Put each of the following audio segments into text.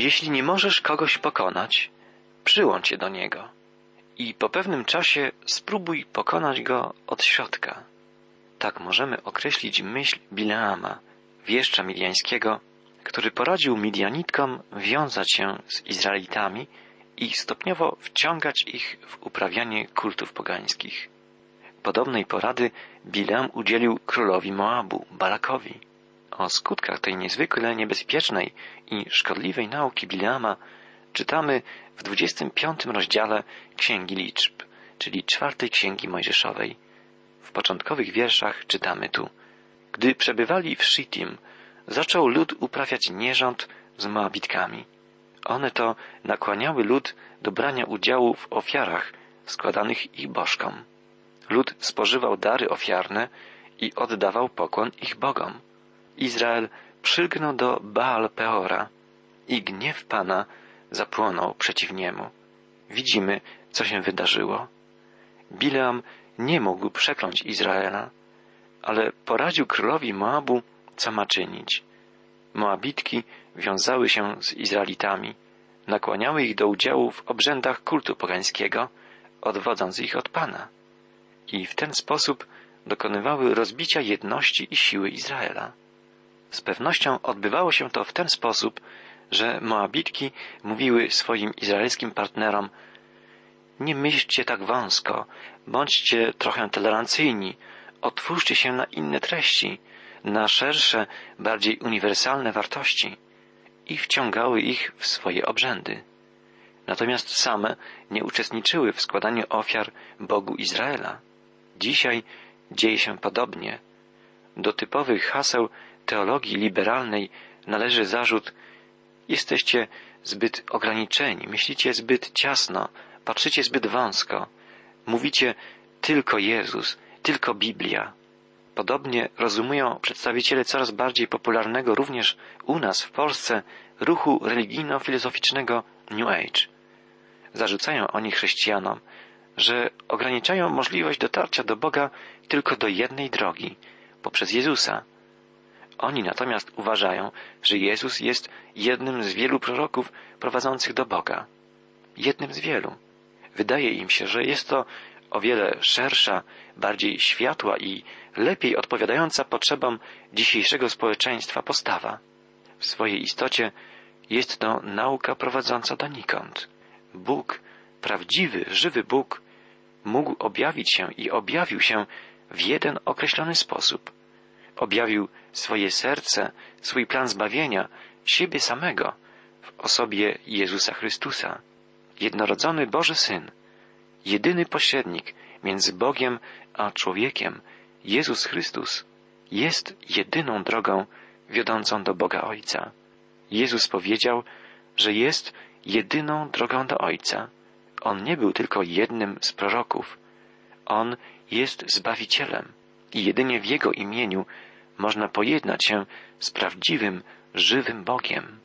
Jeśli nie możesz kogoś pokonać, przyłącz się do niego i po pewnym czasie spróbuj pokonać go od środka. Tak możemy określić myśl Bileama, wieszcza midiańskiego, który poradził Midianitkom wiązać się z Izraelitami i stopniowo wciągać ich w uprawianie kultów pogańskich. Podobnej porady Bileam udzielił królowi Moabu, Balakowi. O skutkach tej niezwykle niebezpiecznej i szkodliwej nauki Bileama czytamy w 25 rozdziale Księgi Liczb, czyli czwartej Księgi Mojżeszowej. W początkowych wierszach czytamy tu Gdy przebywali w Shittim, zaczął lud uprawiać nierząd z Moabitkami. One to nakłaniały lud do brania udziału w ofiarach składanych ich bożkom. Lud spożywał dary ofiarne i oddawał pokłon ich bogom. Izrael przylgnął do Baal Peora i gniew Pana zapłonął przeciw niemu. Widzimy, co się wydarzyło. Bileam nie mógł przekląć Izraela, ale poradził królowi Moabu, co ma czynić. Moabitki wiązały się z Izraelitami, nakłaniały ich do udziału w obrzędach kultu pogańskiego, odwodząc ich od Pana. I w ten sposób dokonywały rozbicia jedności i siły Izraela. Z pewnością odbywało się to w ten sposób, że Moabitki mówiły swoim izraelskim partnerom nie myślcie tak wąsko, bądźcie trochę tolerancyjni, otwórzcie się na inne treści, na szersze, bardziej uniwersalne wartości i wciągały ich w swoje obrzędy. Natomiast same nie uczestniczyły w składaniu ofiar Bogu Izraela. Dzisiaj dzieje się podobnie. Do typowych haseł teologii liberalnej należy zarzut jesteście zbyt ograniczeni, myślicie zbyt ciasno, patrzycie zbyt wąsko, mówicie tylko Jezus, tylko Biblia. Podobnie rozumują przedstawiciele coraz bardziej popularnego również u nas w Polsce ruchu religijno-filozoficznego New Age. Zarzucają oni chrześcijanom, że ograniczają możliwość dotarcia do Boga tylko do jednej drogi, poprzez Jezusa. Oni natomiast uważają, że Jezus jest jednym z wielu proroków prowadzących do Boga. Jednym z wielu. Wydaje im się, że jest to o wiele szersza, bardziej światła i lepiej odpowiadająca potrzebom dzisiejszego społeczeństwa postawa. W swojej istocie jest to nauka prowadząca donikąd. Bóg, prawdziwy, żywy Bóg, mógł objawić się i objawił się w jeden określony sposób. Objawił swoje serce, swój plan zbawienia, siebie samego w osobie Jezusa Chrystusa, jednorodzony Boży Syn, jedyny pośrednik między Bogiem a człowiekiem, Jezus Chrystus, jest jedyną drogą wiodącą do Boga Ojca. Jezus powiedział, że jest jedyną drogą do Ojca. On nie był tylko jednym z proroków. On jest Zbawicielem i jedynie w Jego imieniu można pojednać się z prawdziwym, żywym Bogiem.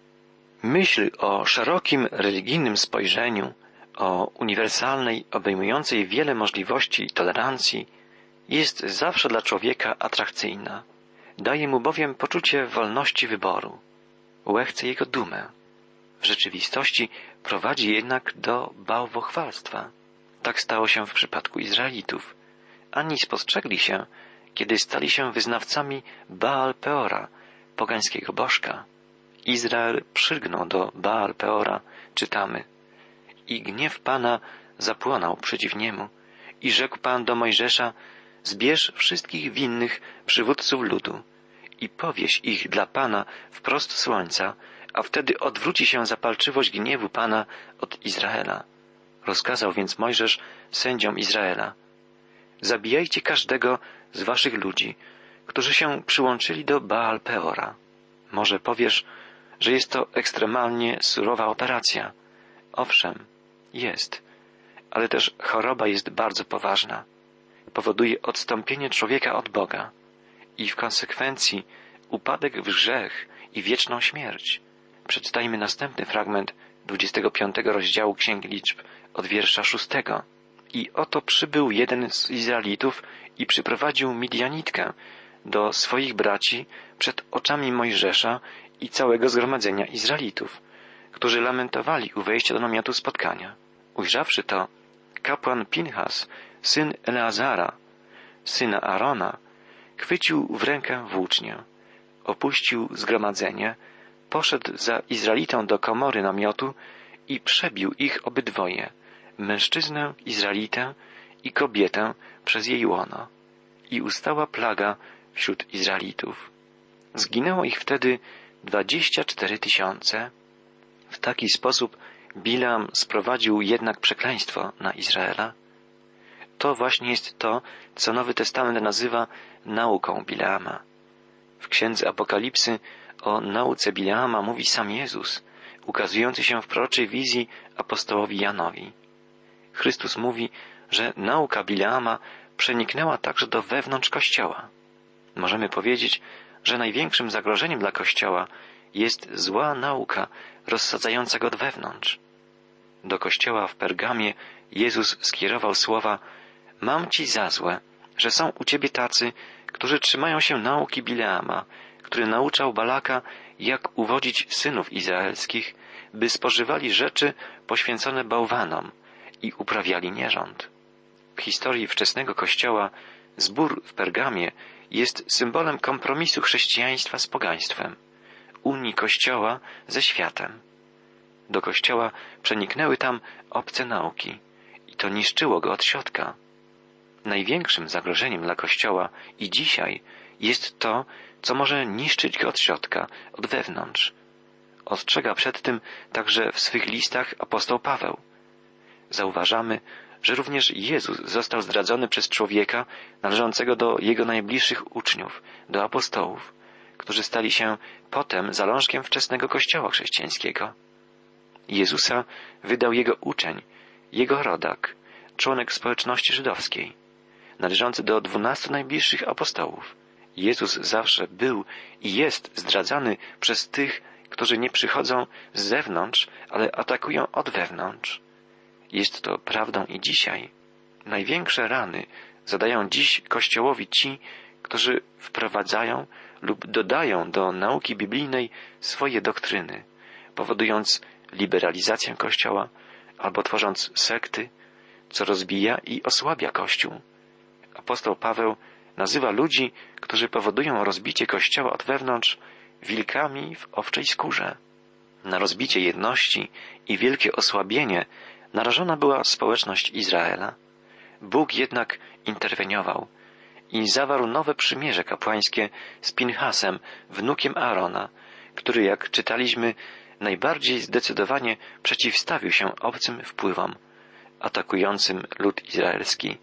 Myśl o szerokim religijnym spojrzeniu, o uniwersalnej, obejmującej wiele możliwości tolerancji, jest zawsze dla człowieka atrakcyjna. Daje mu bowiem poczucie wolności wyboru. Łechce jego dumę. W rzeczywistości prowadzi jednak do bałwochwalstwa. Tak stało się w przypadku Izraelitów. Ani spostrzegli się, kiedy stali się wyznawcami Baal Peora, pogańskiego bożka. Izrael przylgnął do Baal Peora, czytamy. I gniew Pana zapłonął przeciw niemu. I rzekł Pan do Mojżesza, zbierz wszystkich winnych przywódców ludu i powieś ich dla Pana wprost słońca, a wtedy odwróci się zapalczywość gniewu Pana od Izraela. Rozkazał więc Mojżesz sędziom Izraela. Zabijajcie każdego z waszych ludzi, którzy się przyłączyli do Baal Peora. Może powiesz, że jest to ekstremalnie surowa operacja. Owszem, jest, ale też choroba jest bardzo poważna. Powoduje odstąpienie człowieka od Boga i w konsekwencji upadek w grzech i wieczną śmierć. Przeczytajmy następny fragment 25 rozdziału Księgi Liczb od wiersza 6. I oto przybył jeden z Izraelitów i przyprowadził Midianitkę do swoich braci przed oczami Mojżesza i całego zgromadzenia Izraelitów, którzy lamentowali u wejścia do namiotu spotkania. Ujrzawszy to, kapłan Pinchas, syn Eleazara, syna Arona, chwycił w rękę włócznię, opuścił zgromadzenie, poszedł za Izraelitą do komory namiotu i przebił ich obydwoje, mężczyznę Izraelitę i kobietę przez jej łono. I ustała plaga wśród Izraelitów. Zginęło ich wtedy dwadzieścia cztery tysiące. W taki sposób Bilam sprowadził jednak przekleństwo na Izraela. To właśnie jest to, co Nowy Testament nazywa nauką Bileama. W księdze Apokalipsy o nauce Bileama mówi sam Jezus, ukazujący się w proroczej wizji apostołowi Janowi. Chrystus mówi, że nauka Bileama przeniknęła także do wewnątrz Kościoła. Możemy powiedzieć, że największym zagrożeniem dla Kościoła jest zła nauka rozsadzająca go od wewnątrz. Do Kościoła w Pergamie Jezus skierował słowa Mam ci za złe, że są u ciebie tacy, którzy trzymają się nauki Bileama, który nauczał Balaka, jak uwodzić synów izraelskich, by spożywali rzeczy poświęcone bałwanom i uprawiali nierząd. W historii wczesnego Kościoła zbór w Pergamie jest symbolem kompromisu chrześcijaństwa z pogaństwem, unii Kościoła ze światem. Do Kościoła przeniknęły tam obce nauki i to niszczyło go od środka. Największym zagrożeniem dla Kościoła i dzisiaj jest to, co może niszczyć go od środka, od wewnątrz. Ostrzega przed tym także w swych listach apostoł Paweł. Zauważamy, że również Jezus został zdradzony przez człowieka należącego do jego najbliższych uczniów, do apostołów, którzy stali się potem zalążkiem wczesnego kościoła chrześcijańskiego. Jezusa wydał jego uczeń, jego rodak, członek społeczności żydowskiej, należący do dwunastu najbliższych apostołów. Jezus zawsze był i jest zdradzany przez tych, którzy nie przychodzą z zewnątrz, ale atakują od wewnątrz. Jest to prawdą i dzisiaj. Największe rany zadają dziś Kościołowi ci, którzy wprowadzają lub dodają do nauki biblijnej swoje doktryny, powodując liberalizację Kościoła albo tworząc sekty, co rozbija i osłabia Kościół. Apostoł Paweł nazywa ludzi, którzy powodują rozbicie Kościoła od wewnątrz, wilkami w owczej skórze. Na rozbicie jedności i wielkie osłabienie narażona była społeczność Izraela. Bóg jednak interweniował i zawarł nowe przymierze kapłańskie z Pinhasem, wnukiem Aarona, który, jak czytaliśmy, najbardziej zdecydowanie przeciwstawił się obcym wpływom, atakującym lud izraelski.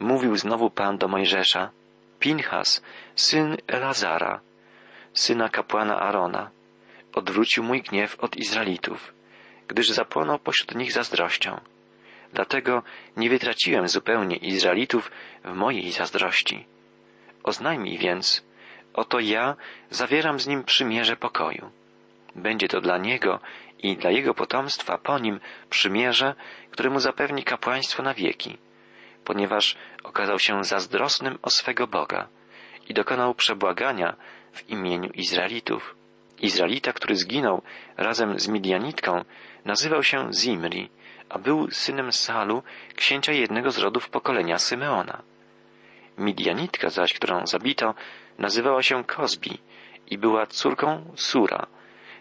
Mówił znowu Pan do Mojżesza, Pinhas, syn Elazara, syna kapłana Arona, odwrócił mój gniew od Izraelitów, gdyż zapłonął pośród nich zazdrością. Dlatego nie wytraciłem zupełnie Izraelitów w mojej zazdrości. Oznajmij więc, oto ja zawieram z nim przymierze pokoju. Będzie to dla niego i dla jego potomstwa po nim przymierze, które mu zapewni kapłaństwo na wieki, ponieważ okazał się zazdrosnym o swego Boga i dokonał przebłagania w imieniu Izraelitów. Izraelita, który zginął razem z Midianitką, nazywał się Zimri, a był synem Salu, księcia jednego z rodów pokolenia Symeona. Midianitka zaś, którą zabito, nazywała się Kozbi i była córką Sura.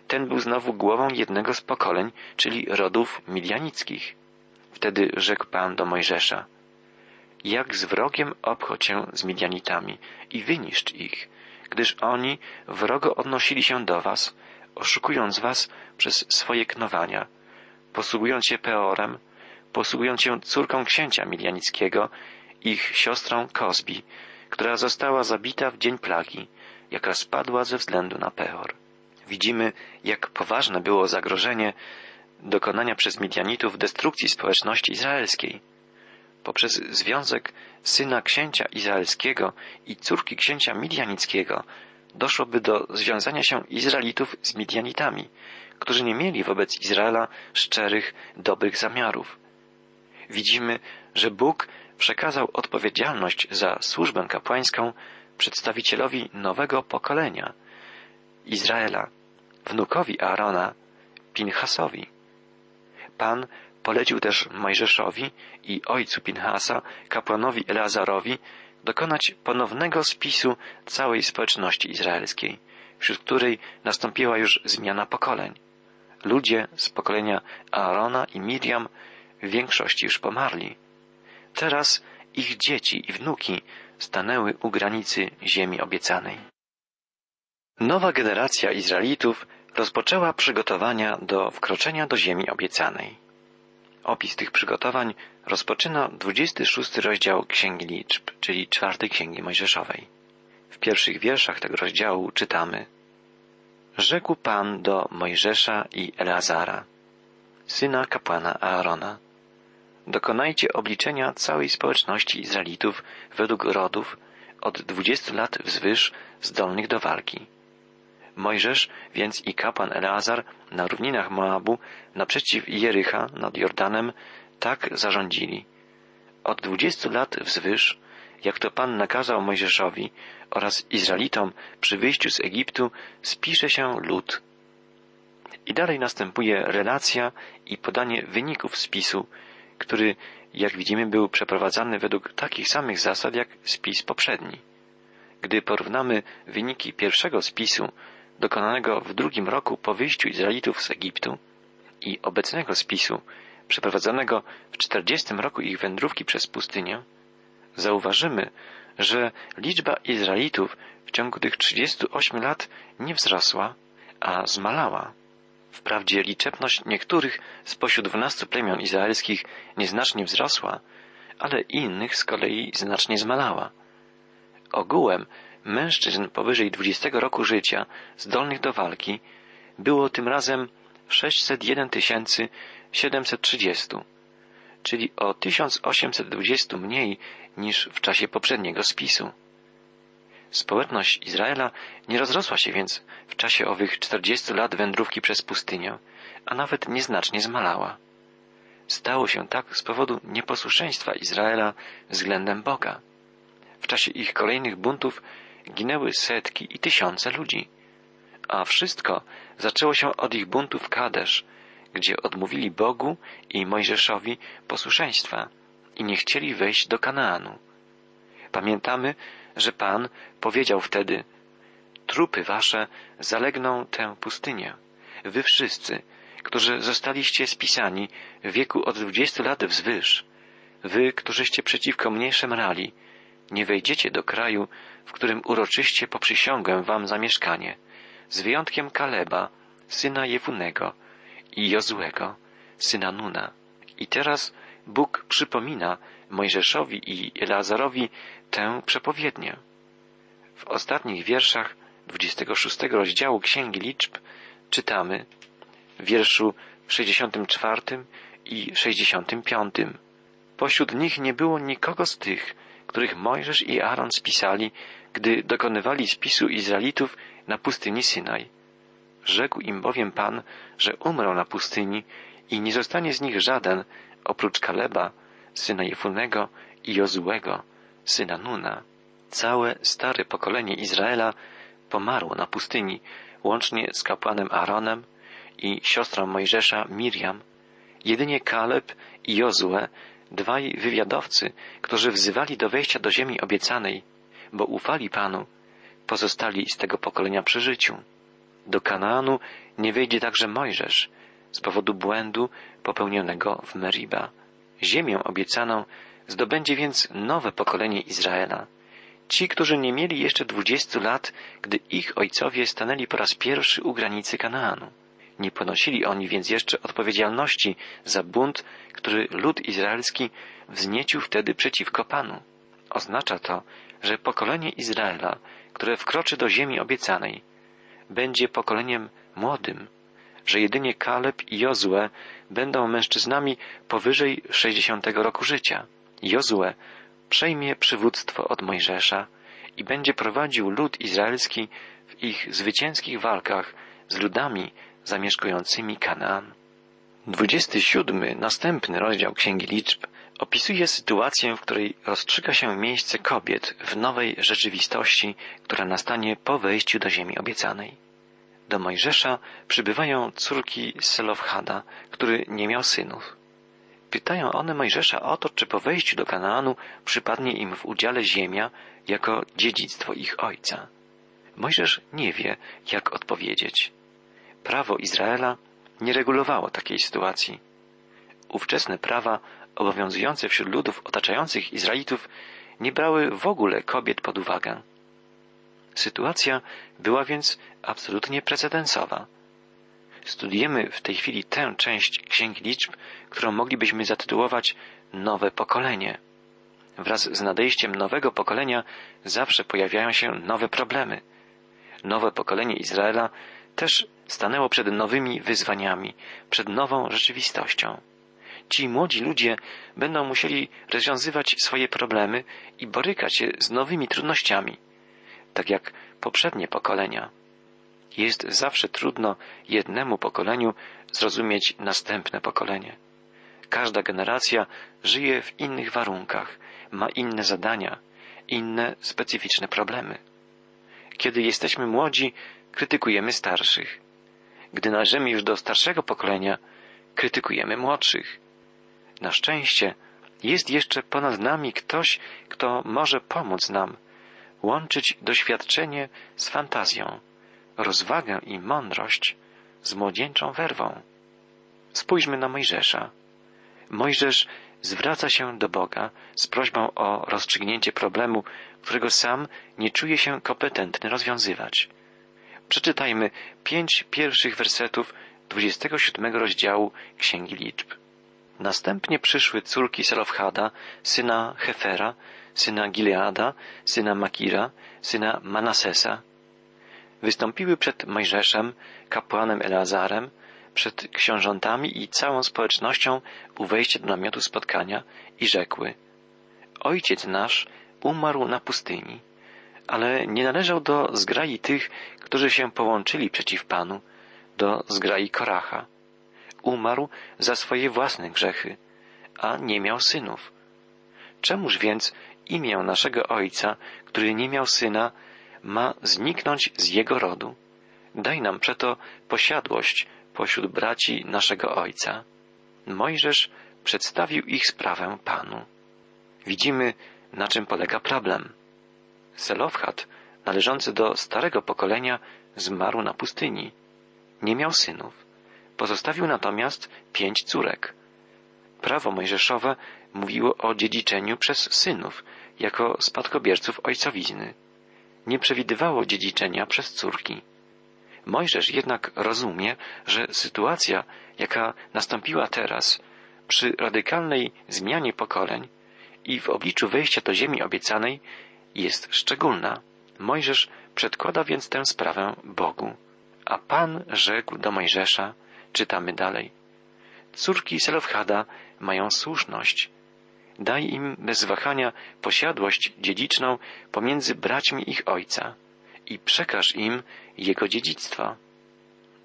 Ten był znowu głową jednego z pokoleń, czyli rodów midianickich. Wtedy rzekł Pan do Mojżesza, jak z wrogiem obchodź się z Midianitami i wyniszcz ich, gdyż oni wrogo odnosili się do was, oszukując was przez swoje knowania, posługując się Peorem, posługując się córką księcia Milianickiego, ich siostrą Kozbi, która została zabita w dzień plagi, jaka spadła ze względu na Peor. Widzimy, jak poważne było zagrożenie dokonania przez Midianitów destrukcji społeczności izraelskiej. Poprzez związek syna księcia izraelskiego i córki księcia midianickiego doszłoby do związania się Izraelitów z Midianitami, którzy nie mieli wobec Izraela szczerych, dobrych zamiarów. Widzimy, że Bóg przekazał odpowiedzialność za służbę kapłańską przedstawicielowi nowego pokolenia Izraela, wnukowi Aarona, Pinchasowi. Pan polecił też Mojżeszowi i ojcu Pinhasa, kapłanowi Eleazarowi, dokonać ponownego spisu całej społeczności izraelskiej, wśród której nastąpiła już zmiana pokoleń. Ludzie z pokolenia Aarona i Miriam w większości już pomarli. Teraz ich dzieci i wnuki stanęły u granicy ziemi obiecanej. Nowa generacja Izraelitów rozpoczęła przygotowania do wkroczenia do ziemi obiecanej. Opis tych przygotowań rozpoczyna 26 rozdział Księgi Liczb, czyli czwartej Księgi Mojżeszowej. W pierwszych wierszach tego rozdziału czytamy Rzekł Pan do Mojżesza i Eleazara, syna kapłana Aarona, dokonajcie obliczenia całej społeczności Izraelitów według rodów od dwudziestu lat wzwyż zdolnych do walki. Mojżesz więc i kapłan Eleazar na równinach Moabu naprzeciw Jericha nad Jordanem tak zarządzili. Od dwudziestu lat wzwyż, jak to Pan nakazał Mojżeszowi oraz Izraelitom przy wyjściu z Egiptu, spisze się lud. I dalej następuje relacja i podanie wyników spisu, który, jak widzimy, był przeprowadzany według takich samych zasad jak spis poprzedni. Gdy porównamy wyniki pierwszego spisu, dokonanego w drugim roku po wyjściu Izraelitów z Egiptu i obecnego spisu, przeprowadzonego w czterdziestym roku ich wędrówki przez pustynię, zauważymy, że liczba Izraelitów w ciągu tych 38 lat nie wzrosła, a zmalała. Wprawdzie liczebność niektórych spośród dwunastu plemion izraelskich nieznacznie wzrosła, ale innych z kolei znacznie zmalała. Ogółem mężczyzn powyżej 20 roku życia, zdolnych do walki, było tym razem 601 730, czyli o 1820 mniej niż w czasie poprzedniego spisu. Społeczność Izraela nie rozrosła się więc w czasie owych 40 lat wędrówki przez pustynię, a nawet nieznacznie zmalała. Stało się tak z powodu nieposłuszeństwa Izraela względem Boga. W czasie ich kolejnych buntów ginęły setki i tysiące ludzi. A wszystko zaczęło się od ich buntu w Kadesz, gdzie odmówili Bogu i Mojżeszowi posłuszeństwa i nie chcieli wejść do Kanaanu. Pamiętamy, że Pan powiedział wtedy, trupy wasze zalegną tę pustynię. Wy wszyscy, którzy zostaliście spisani w wieku od dwudziestu lat wzwyż, wy, którzyście przeciwko mnie szemrali, nie wejdziecie do kraju, w którym uroczyście poprzysiągłem wam zamieszkanie, z wyjątkiem Kaleba, syna Jefunego i Jozłego, syna Nuna. I teraz Bóg przypomina Mojżeszowi i Eleazarowi tę przepowiednię. W ostatnich wierszach 26 rozdziału Księgi Liczb czytamy w wierszu 64 i 65. Pośród nich nie było nikogo z tych, których Mojżesz i Aaron spisali, gdy dokonywali spisu Izraelitów na pustyni Synaj. Rzekł im bowiem Pan, że umrą na pustyni i nie zostanie z nich żaden, oprócz Kaleba, syna Jefunego i Jozułego, syna Nuna. Całe stare pokolenie Izraela pomarło na pustyni, łącznie z kapłanem Aaronem i siostrą Mojżesza Miriam. Jedynie Kaleb i Jozue dwaj wywiadowcy, którzy wzywali do wejścia do ziemi obiecanej, bo ufali Panu, pozostali z tego pokolenia przy życiu. Do Kanaanu nie wejdzie także Mojżesz z powodu błędu popełnionego w Meriba. Ziemię obiecaną zdobędzie więc nowe pokolenie Izraela. Ci, którzy nie mieli jeszcze dwudziestu lat, gdy ich ojcowie stanęli po raz pierwszy u granicy Kanaanu. Nie ponosili oni więc jeszcze odpowiedzialności za bunt, który lud izraelski wzniecił wtedy przeciwko Panu. Oznacza to, że pokolenie Izraela, które wkroczy do ziemi obiecanej, będzie pokoleniem młodym, że jedynie Kaleb i Jozue będą mężczyznami powyżej sześćdziesiątego roku życia. Jozue przejmie przywództwo od Mojżesza i będzie prowadził lud izraelski w ich zwycięskich walkach z ludami zamieszkującymi Kanaan. Dwudziesty siódmy, następny rozdział Księgi Liczb opisuje sytuację, w której rozstrzyga się miejsce kobiet w nowej rzeczywistości, która nastanie po wejściu do ziemi obiecanej. Do Mojżesza przybywają córki Selofhada, który nie miał synów. Pytają one Mojżesza o to, czy po wejściu do Kanaanu przypadnie im w udziale ziemia jako dziedzictwo ich ojca. Mojżesz nie wie, jak odpowiedzieć. Prawo Izraela nie regulowało takiej sytuacji. Ówczesne prawa obowiązujące wśród ludów otaczających Izraelitów nie brały w ogóle kobiet pod uwagę. Sytuacja była więc absolutnie precedensowa. Studiujemy w tej chwili tę część Księgi Liczb, którą moglibyśmy zatytułować Nowe pokolenie. Wraz z nadejściem nowego pokolenia zawsze pojawiają się nowe problemy. Nowe pokolenie Izraela też stanęło przed nowymi wyzwaniami, przed nową rzeczywistością. Ci młodzi ludzie będą musieli rozwiązywać swoje problemy i borykać się z nowymi trudnościami, tak jak poprzednie pokolenia. Jest zawsze trudno jednemu pokoleniu zrozumieć następne pokolenie. Każda generacja żyje w innych warunkach, ma inne zadania, inne specyficzne problemy. Kiedy jesteśmy młodzi, krytykujemy starszych. Gdy należymy już do starszego pokolenia, krytykujemy młodszych. Na szczęście jest jeszcze ponad nami ktoś, kto może pomóc nam łączyć doświadczenie z fantazją, rozwagę i mądrość z młodzieńczą werwą. Spójrzmy na Mojżesza. Mojżesz zwraca się do Boga z prośbą o rozstrzygnięcie problemu, którego sam nie czuje się kompetentny rozwiązywać. Przeczytajmy pięć pierwszych wersetów 27 rozdziału Księgi Liczb. Następnie przyszły córki Selofhada, syna Hefera, syna Gileada, syna Makira, syna Manasesa. Wystąpiły przed Mojżeszem, kapłanem Eleazarem, przed książątami i całą społecznością u wejścia do namiotu spotkania i rzekły Ojciec nasz umarł na pustyni, ale nie należał do zgrai tych, którzy się połączyli przeciw Panu, do zgrai Koracha. Umarł za swoje własne grzechy, a nie miał synów. Czemuż więc imię naszego Ojca, który nie miał syna, ma zniknąć z jego rodu? Daj nam przeto posiadłość pośród braci naszego Ojca. Mojżesz przedstawił ich sprawę Panu. Widzimy, na czym polega problem. Selofhat, należący do starego pokolenia, zmarł na pustyni. Nie miał synów. Pozostawił natomiast pięć córek. Prawo mojżeszowe mówiło o dziedziczeniu przez synów, jako spadkobierców ojcowizny. Nie przewidywało dziedziczenia przez córki. Mojżesz jednak rozumie, że sytuacja, jaka nastąpiła teraz, przy radykalnej zmianie pokoleń i w obliczu wejścia do ziemi obiecanej, jest szczególna. Mojżesz przedkłada więc tę sprawę Bogu. A Pan rzekł do Mojżesza, czytamy dalej, córki Selofhada mają słuszność. Daj im bez wahania posiadłość dziedziczną pomiędzy braćmi ich ojca i przekaż im jego dziedzictwo.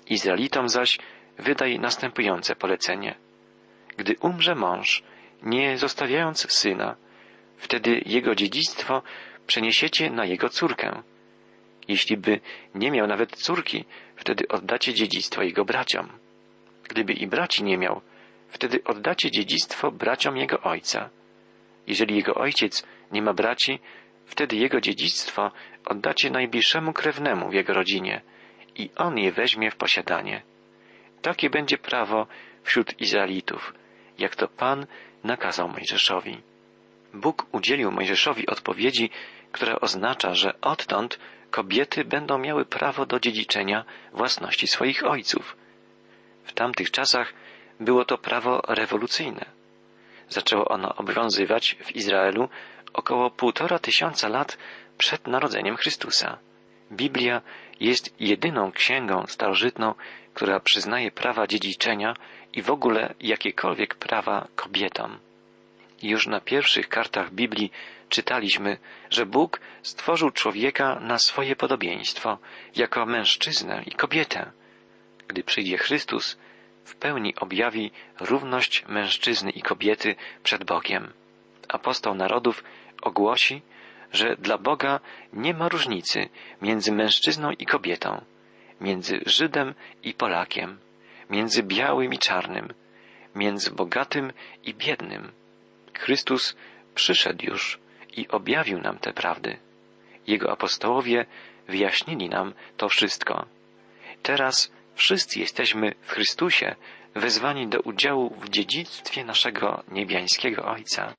Izraelitom zaś wydaj następujące polecenie. Gdy umrze mąż, nie zostawiając syna, wtedy jego dziedzictwo przeniesiecie na jego córkę. Jeśli by nie miał nawet córki, wtedy oddacie dziedzictwo jego braciom. Gdyby i braci nie miał, wtedy oddacie dziedzictwo braciom jego ojca. Jeżeli jego ojciec nie ma braci, wtedy jego dziedzictwo oddacie najbliższemu krewnemu w jego rodzinie i on je weźmie w posiadanie. Takie będzie prawo wśród Izraelitów, jak to Pan nakazał Mojżeszowi. Bóg udzielił Mojżeszowi odpowiedzi, która oznacza, że odtąd kobiety będą miały prawo do dziedziczenia własności swoich ojców. W tamtych czasach było to prawo rewolucyjne. Zaczęło ono obowiązywać w Izraelu około półtora tysiąca lat przed narodzeniem Chrystusa. Biblia jest jedyną księgą starożytną, która przyznaje prawa dziedziczenia i w ogóle jakiekolwiek prawa kobietom. Już na pierwszych kartach Biblii czytaliśmy, że Bóg stworzył człowieka na swoje podobieństwo, jako mężczyznę i kobietę. Gdy przyjdzie Chrystus, w pełni objawi równość mężczyzny i kobiety przed Bogiem. Apostoł narodów ogłosi, że dla Boga nie ma różnicy między mężczyzną i kobietą, między Żydem i Polakiem, między białym i czarnym, między bogatym i biednym. Chrystus przyszedł już i objawił nam te prawdy. Jego apostołowie wyjaśnili nam to wszystko. Teraz wszyscy jesteśmy w Chrystusie wezwani do udziału w dziedzictwie naszego niebiańskiego Ojca.